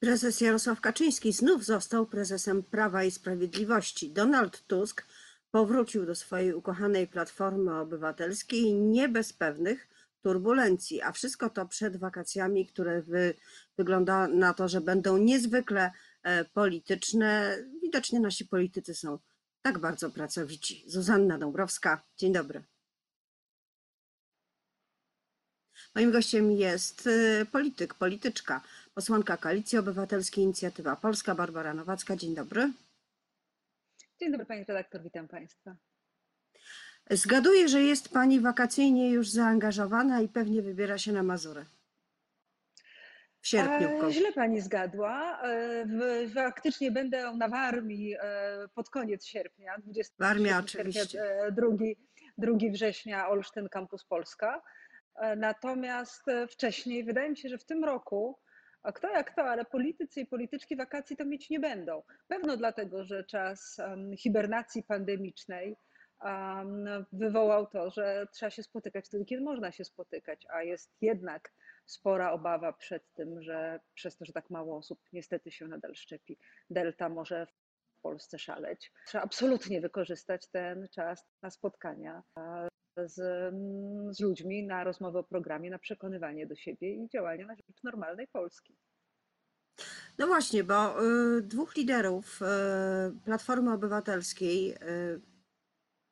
Prezes Jarosław Kaczyński znów został prezesem Prawa i Sprawiedliwości. Donald Tusk powrócił do swojej ukochanej Platformy Obywatelskiej nie bez pewnych turbulencji, a wszystko to przed wakacjami, które wy, wygląda na to, że będą niezwykle e, polityczne. Widocznie nasi politycy są tak bardzo pracowici. Zuzanna Dąbrowska, dzień dobry. Moim gościem jest y, polityk, polityczka, posłanka Koalicji Obywatelskiej Inicjatywa Polska, Barbara Nowacka. Dzień dobry. Dzień dobry pani redaktor, witam państwa. Zgaduję, że jest pani wakacyjnie już zaangażowana i pewnie wybiera się na Mazury. W sierpniu. E, źle pani zgadła. E, faktycznie będę na Warmii e, pod koniec sierpnia. 20 Warmia oczywiście. 2, 2 września Olsztyn Campus Polska. E, natomiast wcześniej, wydaje mi się, że w tym roku, a kto jak kto, ale politycy i polityczki wakacji to mieć nie będą. Pewno dlatego, że czas hibernacji pandemicznej wywołał to, że trzeba się spotykać wtedy, kiedy można się spotykać, a jest jednak spora obawa przed tym, że przez to, że tak mało osób niestety się nadal szczepi, delta może w Polsce szaleć. Trzeba absolutnie wykorzystać ten czas na spotkania z, mm, z ludźmi na rozmowę o programie, na przekonywanie do siebie i działania na rzecz normalnej Polski. No właśnie, bo y, dwóch liderów y, Platformy Obywatelskiej y,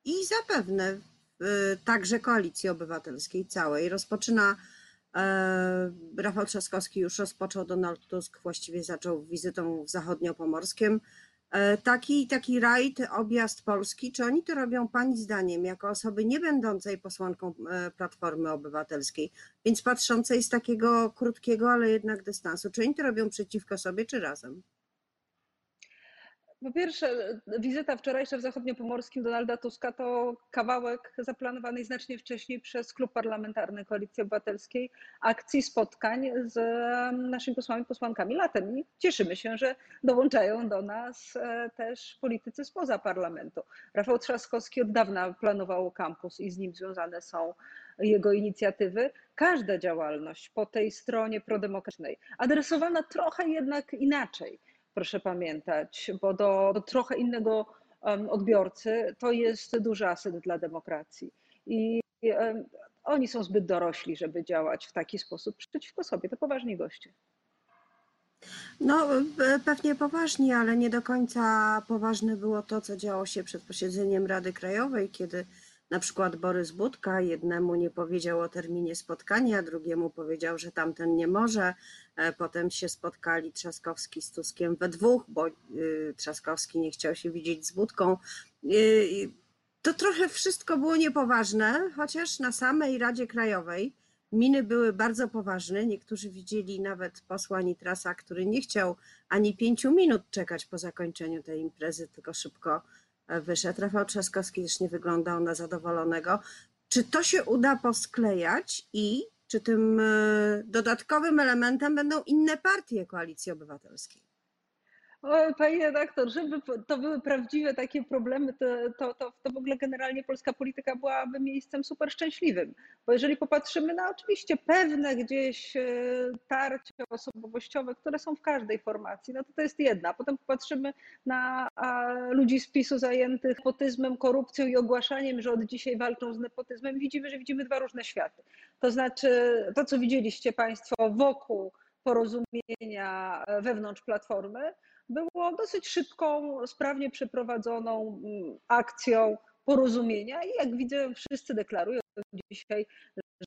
i zapewne y, także Koalicji Obywatelskiej całej rozpoczyna y, Rafał Trzaskowski już rozpoczął, Donald Tusk właściwie zaczął wizytą w Zachodniopomorskiem. E, taki, taki rajd, objazd Polski, czy oni to robią Pani zdaniem jako osoby nie będącej posłanką e, Platformy Obywatelskiej, więc patrzącej z takiego krótkiego, ale jednak dystansu, czy oni to robią przeciwko sobie, czy razem? Po pierwsze, wizyta wczorajsza w zachodniopomorskim Donalda Tuska to kawałek zaplanowanej znacznie wcześniej przez Klub Parlamentarny Koalicji Obywatelskiej akcji spotkań z naszymi posłami posłankami latem. I cieszymy się, że dołączają do nas e, też politycy spoza parlamentu. Rafał Trzaskowski od dawna planował kampus i z nim związane są jego inicjatywy. Każda działalność po tej stronie prodemokratycznej, adresowana trochę jednak inaczej proszę pamiętać, bo do, do trochę innego odbiorcy to jest duży aset dla demokracji. I oni są zbyt dorośli, żeby działać w taki sposób przeciwko sobie. To poważni goście. No, pewnie poważni, ale nie do końca poważne było to, co działo się przed posiedzeniem Rady Krajowej, kiedy na przykład Borys Budka jednemu nie powiedział o terminie spotkania, drugiemu powiedział, że tamten nie może. E, potem się spotkali Trzaskowski z Tuskiem we dwóch, bo y, Trzaskowski nie chciał się widzieć z Budką. Y, to trochę wszystko było niepoważne, chociaż na samej Radzie Krajowej miny były bardzo poważne. Niektórzy widzieli nawet posła Nitrasa, który nie chciał ani pięciu minut czekać po zakończeniu tej imprezy, tylko szybko wyszedł. Rafał Trzaskowski też nie wyglądał na zadowolonego. Czy to się uda posklejać i czy tym e, dodatkowym elementem będą inne partie koalicji obywatelskiej? O, panie redaktor, żeby to były prawdziwe takie problemy, to, to, to, to w ogóle generalnie polska polityka byłaby miejscem super szczęśliwym. Bo jeżeli popatrzymy na oczywiście pewne gdzieś e, tarcia osobowościowe, które są w każdej formacji, no to to jest jedna. Potem popatrzymy na ludzi z PiSu zajętych nepotyzmem, korupcją i ogłaszaniem, że od dzisiaj walczą z nepotyzmem. Widzimy, że widzimy dwa różne światy. To znaczy to, co widzieliście Państwo wokół porozumienia wewnątrz Platformy, było dosyć szybką, sprawnie przeprowadzoną mm, akcją porozumienia i jak widzę, wszyscy deklarują dzisiaj,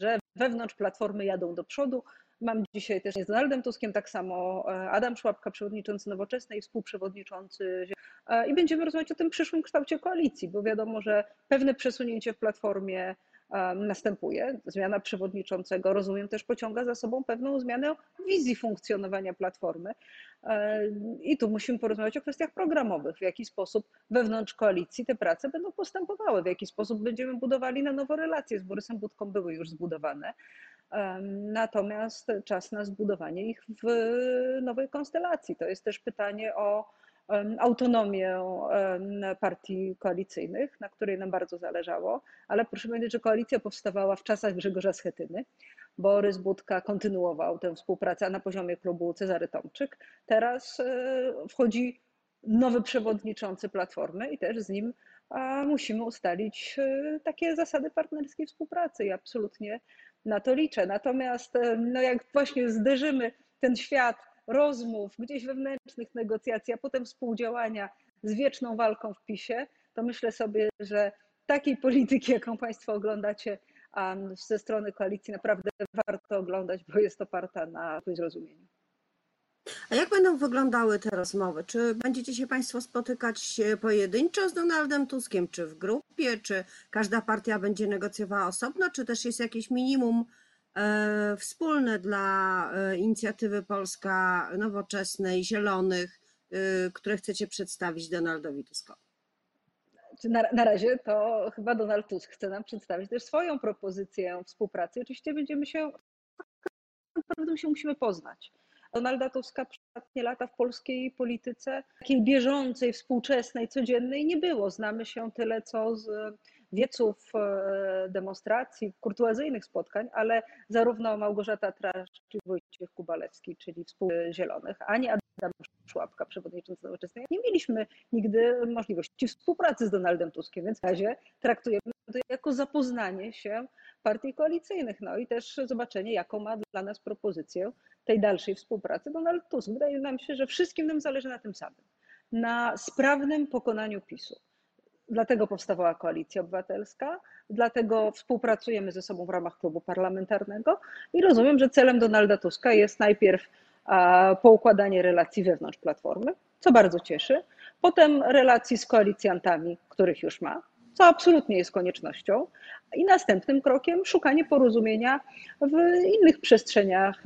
że wewnątrz Platformy jadą do przodu. Mam dzisiaj też z Donaldem Tuskiem, tak samo e, Adam Szłapka, przewodniczący Nowoczesnej, współprzewodniczący e, i będziemy rozmawiać o tym przyszłym kształcie koalicji, bo wiadomo, że pewne przesunięcie w Platformie następuje. Zmiana przewodniczącego, rozumiem, też pociąga za sobą pewną zmianę wizji funkcjonowania Platformy. I tu musimy porozmawiać o kwestiach programowych, w jaki sposób wewnątrz koalicji te prace będą postępowały, w jaki sposób będziemy budowali na nowo relacje z Borysem Budką były już zbudowane. Natomiast czas na zbudowanie ich w nowej konstelacji. To jest też pytanie o autonomię partii koalicyjnych, na której nam bardzo zależało, ale proszę pamiętać, że koalicja powstawała w czasach Grzegorza Schetyny. Borys Budka kontynuował tę współpracę na poziomie klubu Cezary Tomczyk. Teraz e, wchodzi nowy przewodniczący Platformy i też z nim musimy ustalić e, takie zasady partnerskiej współpracy i absolutnie na to liczę. Natomiast no jak właśnie zderzymy ten świat rozmów, gdzieś wewnętrznych negocjacji, a potem współdziałania z wieczną walką w PiSie, to myślę sobie, że takiej polityki, jaką Państwo oglądacie ze strony koalicji, naprawdę warto oglądać, bo jest oparta na zrozumieniu. A jak będą wyglądały te rozmowy? Czy będziecie się Państwo spotykać pojedynczo z Donaldem Tuskiem, czy w grupie, czy każda partia będzie negocjowała osobno, czy też jest jakieś minimum E, wspólne dla e, inicjatywy Polska Nowoczesnej, Zielonych, e, które chcecie przedstawić Donaldowi Tuskowi? Na, na razie to chyba Donald Tusk chce nam przedstawić też swoją propozycję współpracy. Oczywiście będziemy się, naprawdę się musimy poznać. Donalda Tuska przez ostatnie lata w polskiej polityce, takiej bieżącej, współczesnej, codziennej nie było. Znamy się tyle, co z wieców e, demonstracji, kurtuazyjnych spotkań, ale zarówno Małgorzata Trasz, czy Wojciech Kubalewski, czyli współzielonych, ani Adam Szłapka, przewodniczący Nowoczesnej, nie mieliśmy nigdy możliwości współpracy z Donaldem Tuskiem, więc w razie traktujemy to jako zapoznanie się partii koalicyjnych, no i też zobaczenie, jaką ma dla nas propozycję tej dalszej współpracy Donald Tusk. Wydaje nam się, że wszystkim nam zależy na tym samym, na sprawnym pokonaniu PiSu. Dlatego powstawała Koalicja Obywatelska, dlatego współpracujemy ze sobą w ramach klubu parlamentarnego i rozumiem, że celem Donalda Tuska jest najpierw poukładanie relacji wewnątrz Platformy, co bardzo cieszy, potem relacji z koalicjantami, których już ma, co absolutnie jest koniecznością. I następnym krokiem szukanie porozumienia w innych przestrzeniach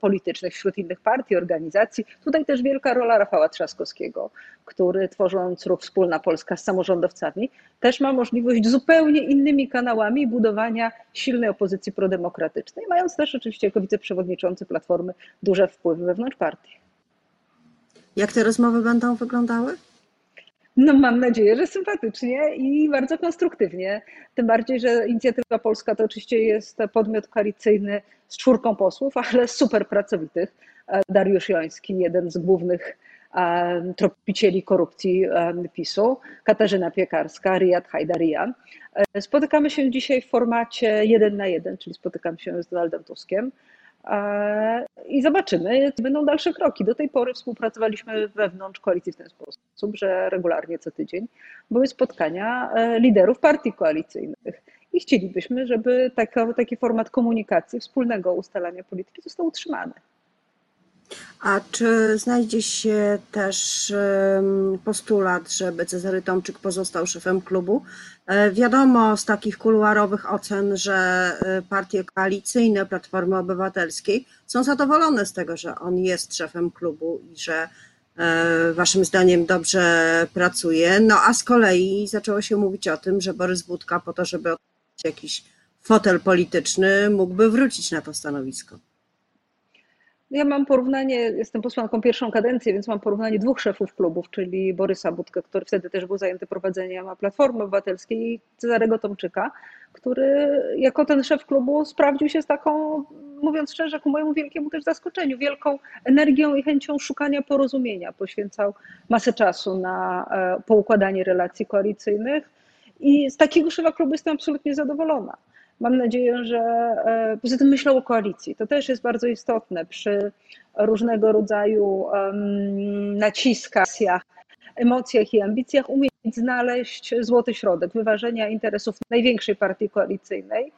politycznych, wśród innych partii, organizacji. Tutaj też wielka rola Rafała Trzaskowskiego, który tworząc ruch Wspólna Polska z samorządowcami, też ma możliwość zupełnie innymi kanałami budowania silnej opozycji prodemokratycznej, mając też oczywiście jako wiceprzewodniczący Platformy duże wpływy wewnątrz partii. Jak te rozmowy będą wyglądały? No mam nadzieję, że sympatycznie i bardzo konstruktywnie. Tym bardziej, że Inicjatywa Polska to oczywiście jest podmiot koalicyjny z czwórką posłów, ale super pracowitych. Dariusz Joński, jeden z głównych tropicieli korupcji PiSu, Katarzyna Piekarska, Riyad Hajdarian. Spotykamy się dzisiaj w formacie jeden na jeden, czyli spotykam się z Donaldem Tuskiem i zobaczymy, będą dalsze kroki. Do tej pory współpracowaliśmy wewnątrz koalicji w ten sposób, że regularnie co tydzień były spotkania e, liderów partii koalicyjnych. I chcielibyśmy, żeby taki format komunikacji, wspólnego ustalania polityki został utrzymany. A czy znajdzie się też postulat, żeby Cezary Tomczyk pozostał szefem klubu? E, wiadomo z takich kuluarowych ocen, że e, partie koalicyjne Platformy Obywatelskiej są zadowolone z tego, że on jest szefem klubu i że e, waszym zdaniem dobrze pracuje. No a z kolei zaczęło się mówić o tym, że Borys Budka po to, żeby jakiś fotel polityczny, mógłby wrócić na to stanowisko. Ja mam porównanie, jestem posłanką pierwszą kadencję, więc mam porównanie dwóch szefów klubów, czyli Borysa Budkę, który wtedy też był zajęty prowadzeniem Platformy Obywatelskiej i Cezarego Tomczyka, który jako ten szef klubu sprawdził się z taką, mówiąc szczerze, ku mojemu wielkiemu też zaskoczeniu, wielką energią i chęcią szukania porozumienia. Poświęcał masę czasu na e, poukładanie relacji koalicyjnych i z takiego szefa klubu jestem absolutnie zadowolona. Mam nadzieję, że e, poza tym myślą o koalicji. To też jest bardzo istotne przy różnego rodzaju naciskach, emocjach i ambicjach, umieć znaleźć złoty środek wyważenia interesów największej partii koalicyjnej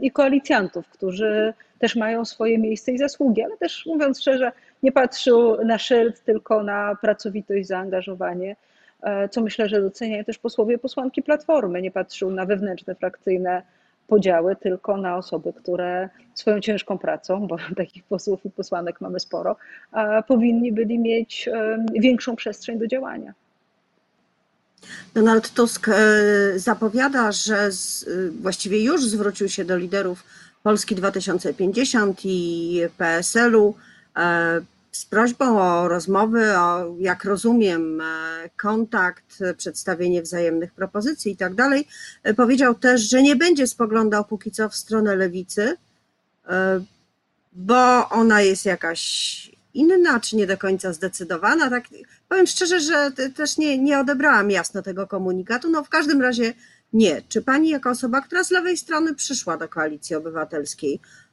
i koalicjantów, którzy też mają swoje miejsce i zasługi, ale też mówiąc szczerze, nie patrzył na szyld, tylko na pracowitość, zaangażowanie, e, co myślę, że doceniają też posłowie posłanki Platformy. Nie patrzył na wewnętrzne frakcyjne podziały tylko na osoby, które swoją ciężką pracą, bo takich posłów i posłanek mamy sporo, powinni byli mieć większą przestrzeń do działania. Donald Tusk e, zapowiada, że z, właściwie już zwrócił się do liderów Polski 2050 i PSL-u. E, z prośbą o rozmowy, o, jak rozumiem, e, kontakt, przedstawienie wzajemnych propozycji i tak dalej. E, powiedział też, że nie będzie spoglądał póki co w stronę lewicy, e, bo ona jest jakaś inna, czy nie do końca zdecydowana. Tak, powiem szczerze, że też nie, nie odebrałam jasno tego komunikatu. No w każdym razie nie. Czy pani jako osoba, która z lewej strony przyszła do koalicji obywatelskiej, E,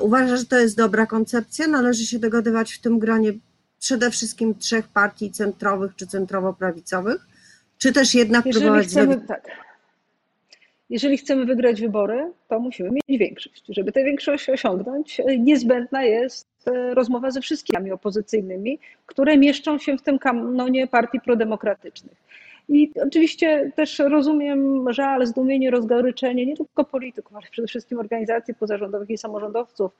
uważa, że to jest dobra koncepcja. Należy się dogadywać w tym gronie przede wszystkim trzech partii centrowych czy centrowo-prawicowych, czy też jednak Jeżeli próbować chcemy, tak. Jeżeli chcemy wygrać wybory, to musimy mieć większość. Żeby tę większość osiągnąć, niezbędna jest e, rozmowa ze wszystkimi opozycyjnymi, które mieszczą się w tym kanonie partii prodemokratycznych. I oczywiście też rozumiem żal, zdumienie, rozgoryczenie nie tylko polityków, ale przede wszystkim organizacji pozarządowych i samorządowców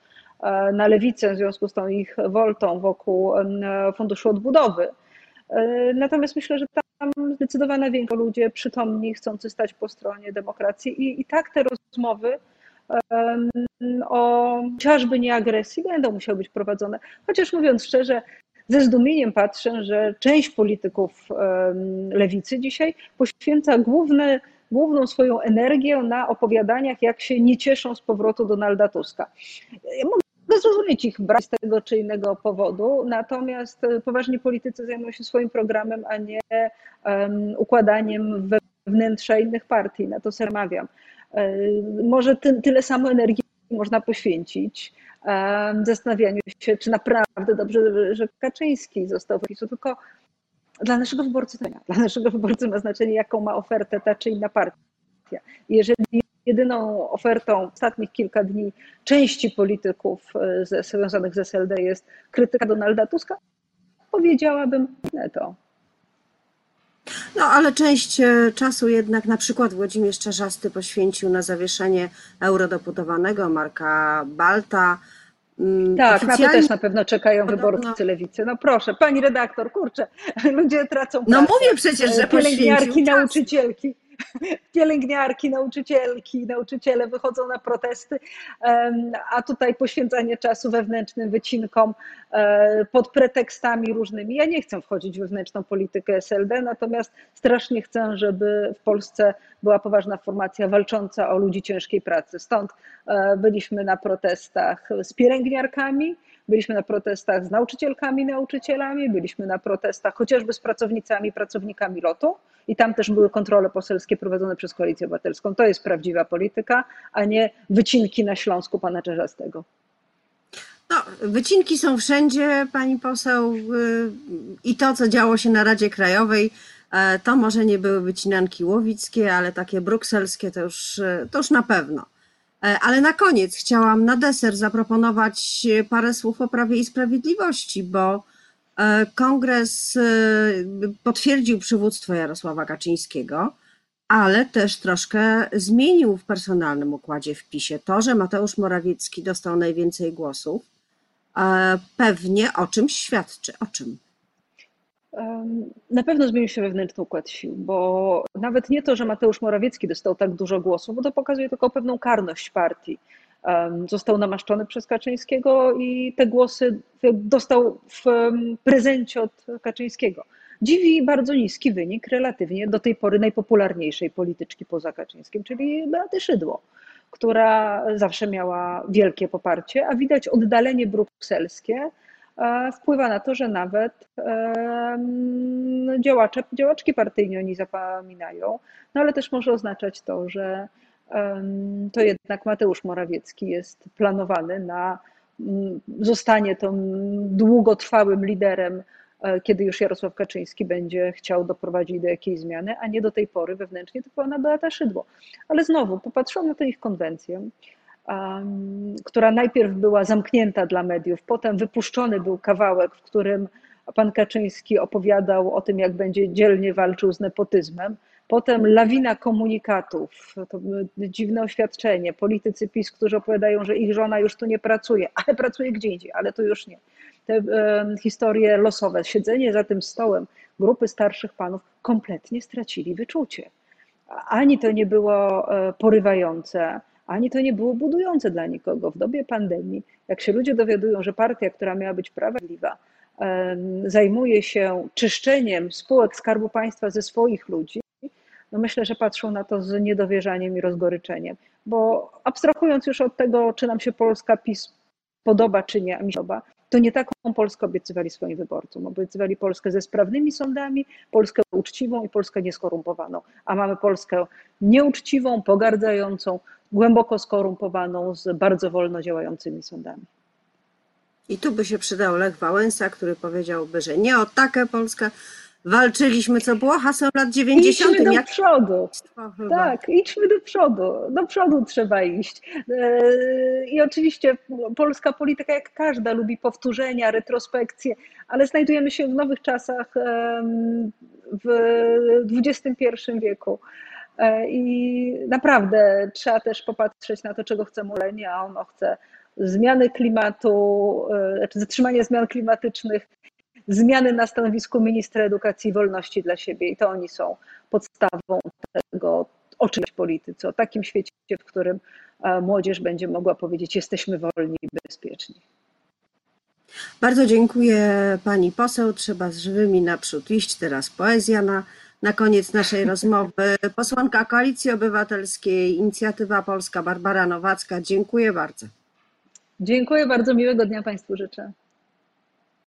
e, na lewicę w związku z tą ich woltą wokół Funduszu Odbudowy. E, natomiast myślę, że tam zdecydowana większość ludzi przytomni, chcący stać po stronie demokracji i, i tak te rozmowy o chociażby nieagresji będą musiały być prowadzone. Chociaż mówiąc szczerze, ze zdumieniem patrzę, że część polityków lewicy dzisiaj poświęca główne, główną swoją energię na opowiadaniach, jak się nie cieszą z powrotu Donalda Tuska. Ja mogę zrozumieć ich brak z tego czy innego powodu, natomiast poważni politycy zajmują się swoim programem, a nie um, układaniem wewnętrza innych partii. Na to sermawiam. Może ty, tyle samo energii można poświęcić zastanawianiu się, czy naprawdę dobrze, że Kaczyński został w PiSu, tylko dla naszego wyborcy to nie. Dla naszego wyborcy ma znaczenie, jaką ma ofertę ta czy inna partia. Jeżeli jedyną ofertą ostatnich kilka dni części polityków e, związanych z SLD jest krytyka Donalda Tuska, powiedziałabym nie to. No ale część e, czasu jednak na przykład Włodzimierz Czarzasty poświęcił na zawieszenie eurodeputowanego Marka Balta. Mm, tak, na to też na pewno czekają wyborcy lewicy. No proszę, pani redaktor, kurczę, ludzie tracą no pracę. No mówię przecież, że Pielęgniarki, nauczycielki pielęgniarki, nauczycielki, nauczyciele wychodzą na protesty, a tutaj poświęcanie czasu wewnętrznym wycinkom e, pod pretekstami różnymi. Ja nie chcę wchodzić w wewnętrzną politykę SLD, natomiast strasznie chcę, żeby w Polsce była poważna formacja walcząca o ludzi ciężkiej pracy. Stąd e, byliśmy na protestach z pielęgniarkami, Byliśmy na protestach z nauczycielkami, nauczycielami, byliśmy na protestach chociażby z pracownicami, pracownikami lotu i tam też były kontrole poselskie prowadzone przez Koalicję Obywatelską. To jest prawdziwa polityka, a nie wycinki na Śląsku pana Czerzastego. No, wycinki są wszędzie, pani poseł, y, i to, co działo się na Radzie Krajowej, e, to może nie były wycinanki łowickie, ale takie brukselskie to już, y, to już na pewno. E, ale na koniec chciałam na deser zaproponować parę słów o Prawie i Sprawiedliwości, bo e, kongres e, potwierdził przywództwo Jarosława Kaczyńskiego, ale też troszkę zmienił w personalnym układzie w PiSie. To, że Mateusz Morawiecki dostał najwięcej głosów, pewnie o czymś świadczy. O czym? Na pewno zmienił się wewnętrzny układ sił, bo nawet nie to, że Mateusz Morawiecki dostał tak dużo głosów, bo to pokazuje tylko pewną karność partii. Został namaszczony przez Kaczyńskiego i te głosy dostał w prezencie od Kaczyńskiego. Dziwi bardzo niski wynik relatywnie do tej pory najpopularniejszej polityczki poza Kaczyńskim, czyli Beaty Szydło, która zawsze miała wielkie poparcie, a widać oddalenie brukselskie wpływa na to, że nawet działacze, działaczki partyjni oni zapominają, no ale też może oznaczać to, że to jednak Mateusz Morawiecki jest planowany na mm, zostanie tą długotrwałym liderem, e, kiedy już Jarosław Kaczyński będzie chciał doprowadzić do jakiejś zmiany, a nie do tej pory wewnętrznie to była na Beata Szydło. Ale znowu, popatrzyłam na tę ich konwencję, która najpierw była zamknięta dla mediów, potem wypuszczony był kawałek, w którym pan Kaczyński opowiadał o tym, jak będzie dzielnie walczył z nepotyzmem. Potem lawina komunikatów, to dziwne oświadczenie, politycy PiS, którzy opowiadają, że ich żona już tu nie pracuje, ale pracuje gdzie indziej, ale to już nie. Te e, historie losowe, siedzenie za tym stołem grupy starszych panów kompletnie stracili wyczucie. Ani to nie było e, porywające, ani to nie było budujące dla nikogo. W dobie pandemii, jak się ludzie dowiadują, że partia, która miała być em, zajmuje się czyszczeniem spółek Skarbu Państwa ze swoich ludzi, no myślę, że patrzą na to z niedowierzaniem i rozgoryczeniem. Bo abstrahując już od tego, czy nam się Polska PiS podoba, czy nie, a mi się podoba, to nie taką Polskę obiecywali swoim wyborcom. Obiecywali Polskę ze sprawnymi sądami, Polskę uczciwą i Polskę nieskorumpowaną. A mamy Polskę nieuczciwą, pogardzającą, głęboko skorumpowaną, z bardzo wolno działającymi sądami. I tu by się przydał Lech Wałęsa, który powiedziałby, że nie o taką Polskę walczyliśmy, co było hasłem lat 90. Idźmy do Jak przodu. Tak, idźmy do przodu. Do przodu trzeba iść. Yy, I oczywiście polska polityka, jak każda, lubi powtórzenia, retrospekcje, ale znajdujemy się w nowych czasach, w XXI wieku. E, I naprawdę trzeba też popatrzeć na to, czego chce Molenie, a ono chce zmiany klimatu, e, znaczy zatrzymania zmian klimatycznych, zmiany na stanowisku ministra edukacji i wolności dla siebie. I to oni są podstawą tego, o czym w polityce, o takim świecie, w którym e, młodzież będzie mogła powiedzieć: Jesteśmy wolni i bezpieczni. Bardzo dziękuję pani poseł. Trzeba z żywymi naprzód iść. Teraz poezja na, na koniec naszej rozmowy. Posłanka Koalicji Obywatelskiej, Inicjatywa Polska, Barbara Nowacka. Dziękuję bardzo. Dziękuję bardzo, miłego dnia Państwu życzę.